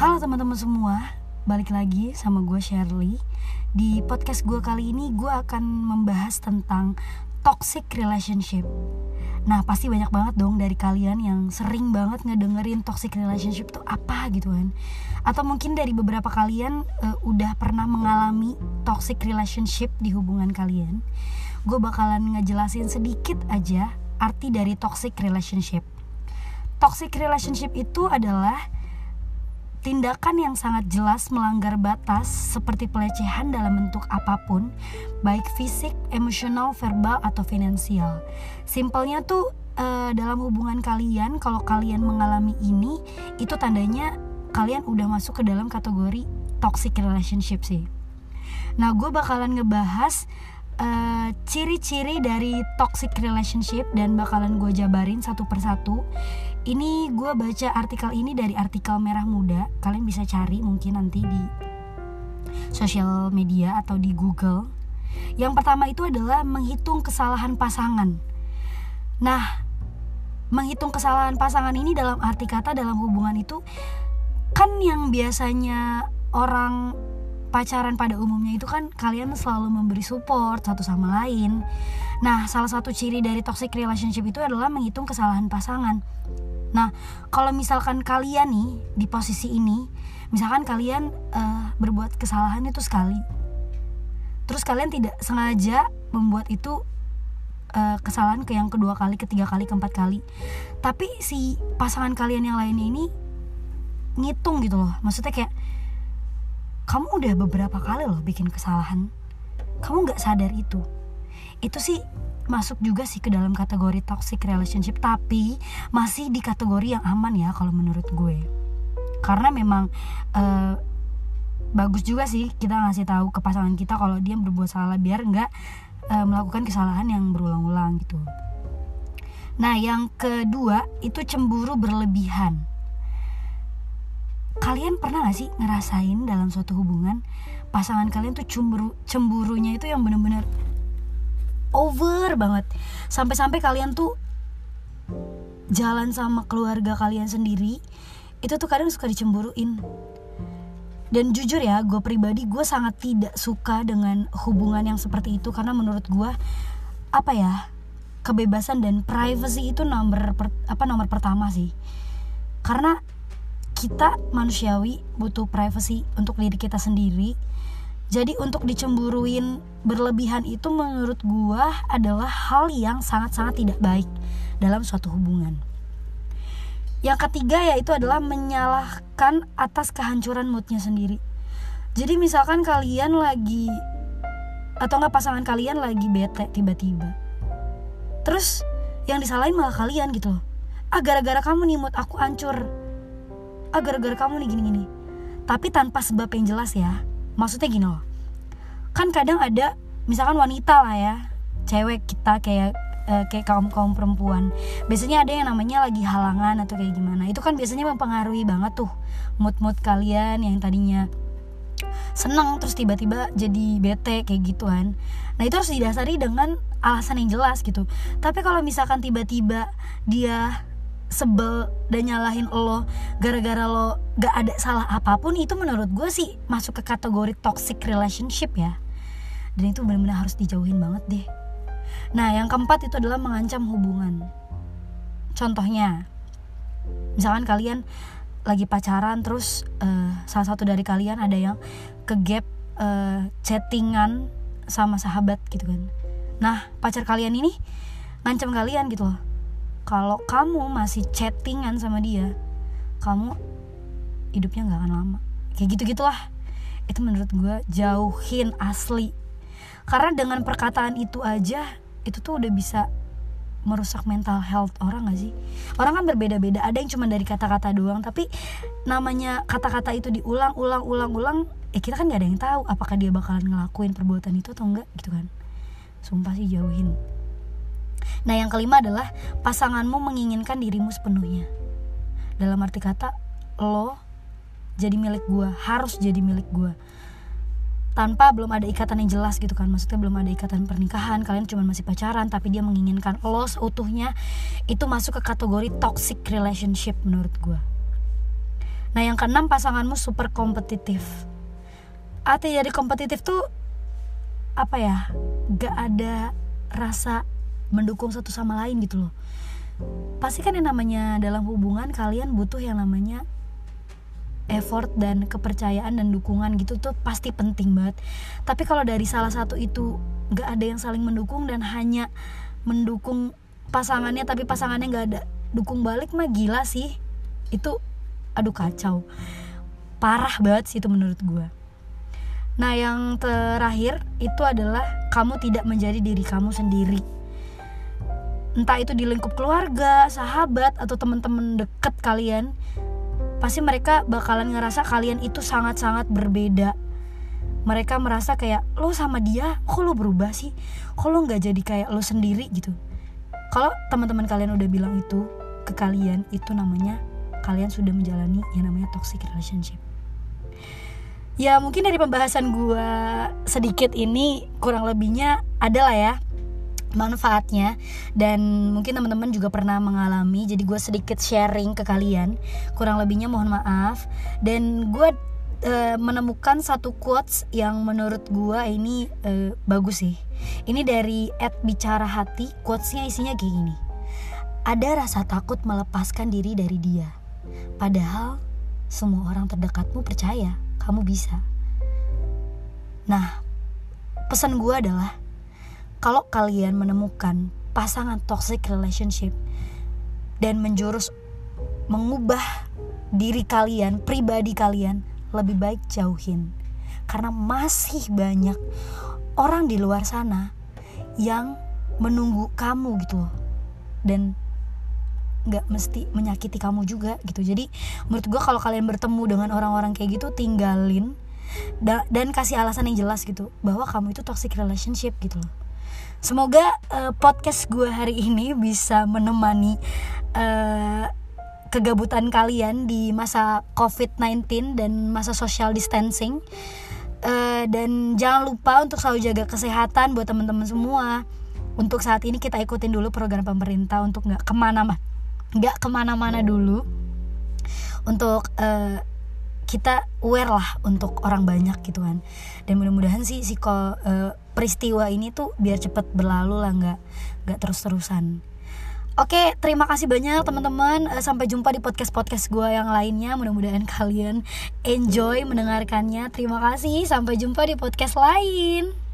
Halo teman-teman semua, balik lagi sama gue Shirley. Di podcast gue kali ini gue akan membahas tentang toxic relationship. Nah pasti banyak banget dong dari kalian yang sering banget ngedengerin toxic relationship itu apa gitu kan. Atau mungkin dari beberapa kalian uh, udah pernah mengalami toxic relationship di hubungan kalian. Gue bakalan ngejelasin sedikit aja arti dari toxic relationship. Toxic relationship itu adalah tindakan yang sangat jelas melanggar batas seperti pelecehan dalam bentuk apa pun, baik fisik, emosional, verbal atau finansial. Simpelnya tuh uh, dalam hubungan kalian kalau kalian mengalami ini itu tandanya kalian udah masuk ke dalam kategori toxic relationship sih. Nah, gue bakalan ngebahas eh, ciri-ciri dari toxic relationship dan bakalan gue jabarin satu persatu. Ini gue baca artikel ini dari artikel Merah Muda. Kalian bisa cari mungkin nanti di sosial media atau di Google. Yang pertama itu adalah menghitung kesalahan pasangan. Nah, menghitung kesalahan pasangan ini dalam arti kata dalam hubungan itu kan yang biasanya orang pacaran pada umumnya itu kan kalian selalu memberi support satu sama lain. Nah, salah satu ciri dari toxic relationship itu adalah menghitung kesalahan pasangan. Nah, kalau misalkan kalian nih di posisi ini, misalkan kalian uh, berbuat kesalahan itu sekali, terus kalian tidak sengaja membuat itu uh, kesalahan ke yang kedua kali, ketiga kali, keempat kali, tapi si pasangan kalian yang lainnya ini ngitung gitu loh, maksudnya kayak kamu udah beberapa kali loh bikin kesalahan. Kamu nggak sadar itu. Itu sih masuk juga sih ke dalam kategori toxic relationship tapi masih di kategori yang aman ya kalau menurut gue. Karena memang uh, bagus juga sih kita ngasih tahu ke pasangan kita kalau dia berbuat salah biar nggak uh, melakukan kesalahan yang berulang-ulang gitu. Nah yang kedua itu cemburu berlebihan kalian pernah gak sih ngerasain dalam suatu hubungan pasangan kalian tuh cemburu cemburunya itu yang bener-bener over banget. Sampai-sampai kalian tuh jalan sama keluarga kalian sendiri itu tuh kadang suka dicemburuin. Dan jujur ya gue pribadi gue sangat tidak suka dengan hubungan yang seperti itu. Karena menurut gue apa ya kebebasan dan privacy itu nomor apa nomor pertama sih. Karena kita manusiawi butuh privacy untuk diri kita sendiri jadi untuk dicemburuin berlebihan itu menurut gua adalah hal yang sangat-sangat tidak baik dalam suatu hubungan. Yang ketiga yaitu adalah menyalahkan atas kehancuran moodnya sendiri. Jadi misalkan kalian lagi atau nggak pasangan kalian lagi bete tiba-tiba. Terus yang disalahin malah kalian gitu loh. Ah gara-gara kamu nih mood aku hancur ah gara-gara kamu nih gini-gini. Tapi tanpa sebab yang jelas ya. Maksudnya gini loh. Kan kadang ada misalkan wanita lah ya. Cewek kita kayak uh, kayak kaum kaum perempuan. Biasanya ada yang namanya lagi halangan atau kayak gimana. Itu kan biasanya mempengaruhi banget tuh mood mood kalian yang tadinya seneng terus tiba-tiba jadi bete kayak gituan. Nah itu harus didasari dengan alasan yang jelas gitu. Tapi kalau misalkan tiba-tiba dia sebel dan nyalahin lo gara-gara lo gak ada salah apa pun itu menurut gue sih masuk ke kategori toxic relationship ya. Dan itu benar-benar harus dijauhin banget deh. Nah yang keempat itu adalah mengancam hubungan. Contohnya misalkan kalian lagi pacaran terus uh, salah satu dari kalian ada yang ke gap uh, chattingan sama sahabat gitu kan. Nah pacar kalian ini ngancam kalian gitu loh kalau kamu masih chattingan sama dia kamu hidupnya nggak akan lama. Kayak gitu gitulah itu menurut gue jauhin asli. Karena dengan perkataan itu aja itu tuh udah bisa merusak mental health orang gak sih? Orang kan berbeda-beda. Ada yang cuma dari kata-kata doang tapi namanya kata-kata itu diulang ulang ulang ulang eh kita kan gak ada yang tahu apakah dia bakalan ngelakuin perbuatan itu atau enggak gitu kan? Sumpah sih jauhin Nah, yang kelima adalah pasanganmu menginginkan dirimu sepenuhnya. Dalam arti kata, lo jadi milik gue, harus jadi milik gue. Tanpa belum ada ikatan yang jelas gitu kan, maksudnya belum ada ikatan pernikahan, kalian cuma masih pacaran, tapi dia menginginkan lo seutuhnya, itu masuk ke kategori toxic relationship menurut gue. Nah yang keenam pasanganmu super kompetitif Arti jadi kompetitif tuh Apa ya Gak ada rasa mendukung satu sama lain gitu loh. Pasti kan yang namanya dalam hubungan kalian butuh yang namanya effort dan kepercayaan dan dukungan gitu tuh pasti penting banget. Tapi kalau dari salah satu itu nggak ada yang saling mendukung dan hanya mendukung pasangannya tapi pasangannya nggak ada dukung balik mah gila sih. Itu aduh kacau. Parah banget sih itu menurut gue nah yang terakhir itu adalah kamu tidak menjadi diri kamu sendiri entah itu di lingkup keluarga sahabat atau teman-teman deket kalian pasti mereka bakalan ngerasa kalian itu sangat-sangat berbeda. Mereka merasa kayak lo sama dia kok lo berubah sih? Kok lo nggak jadi kayak lo sendiri? gitu. Kalau teman-teman kalian udah bilang itu ke kalian itu namanya kalian sudah menjalani yang namanya toxic relationship. Ya mungkin dari pembahasan gue sedikit ini kurang lebihnya adalah ya manfaatnya. Dan mungkin teman-teman juga pernah mengalami jadi gue sedikit sharing ke kalian. Kurang lebihnya mohon maaf. Dan gue uh, menemukan satu quotes yang menurut gue ini uh, bagus sih. Ini dari Ed bicara hati quotesnya isinya kayak gini. Ada rasa takut melepaskan diri dari dia. Padahal semua orang terdekatmu percaya kamu bisa. Nah pesan gue adalah kalau kalian menemukan pasangan toxic relationship dan menjurus mengubah diri kalian, pribadi kalian, lebih baik jauhin. Karena masih banyak orang di luar sana yang menunggu kamu gitu loh. Dan nggak mesti menyakiti kamu juga gitu. Jadi menurut gue kalau kalian bertemu dengan orang-orang kayak gitu tinggalin dan kasih alasan yang jelas gitu bahwa kamu itu toxic relationship gitu loh Semoga uh, podcast gue hari ini bisa menemani uh, kegabutan kalian di masa COVID-19 dan masa social distancing. Uh, dan jangan lupa untuk selalu jaga kesehatan buat teman-teman semua. Untuk saat ini kita ikutin dulu program pemerintah untuk nggak ke mana-mana, nggak ke mana-mana dulu. Untuk uh, kita aware lah untuk orang banyak gitu kan dan mudah-mudahan sih si uh, peristiwa ini tuh biar cepet berlalu lah nggak nggak terus-terusan Oke, terima kasih banyak teman-teman. Eh, sampai jumpa di podcast-podcast gue yang lainnya. Mudah-mudahan kalian enjoy mendengarkannya. Terima kasih. Sampai jumpa di podcast lain.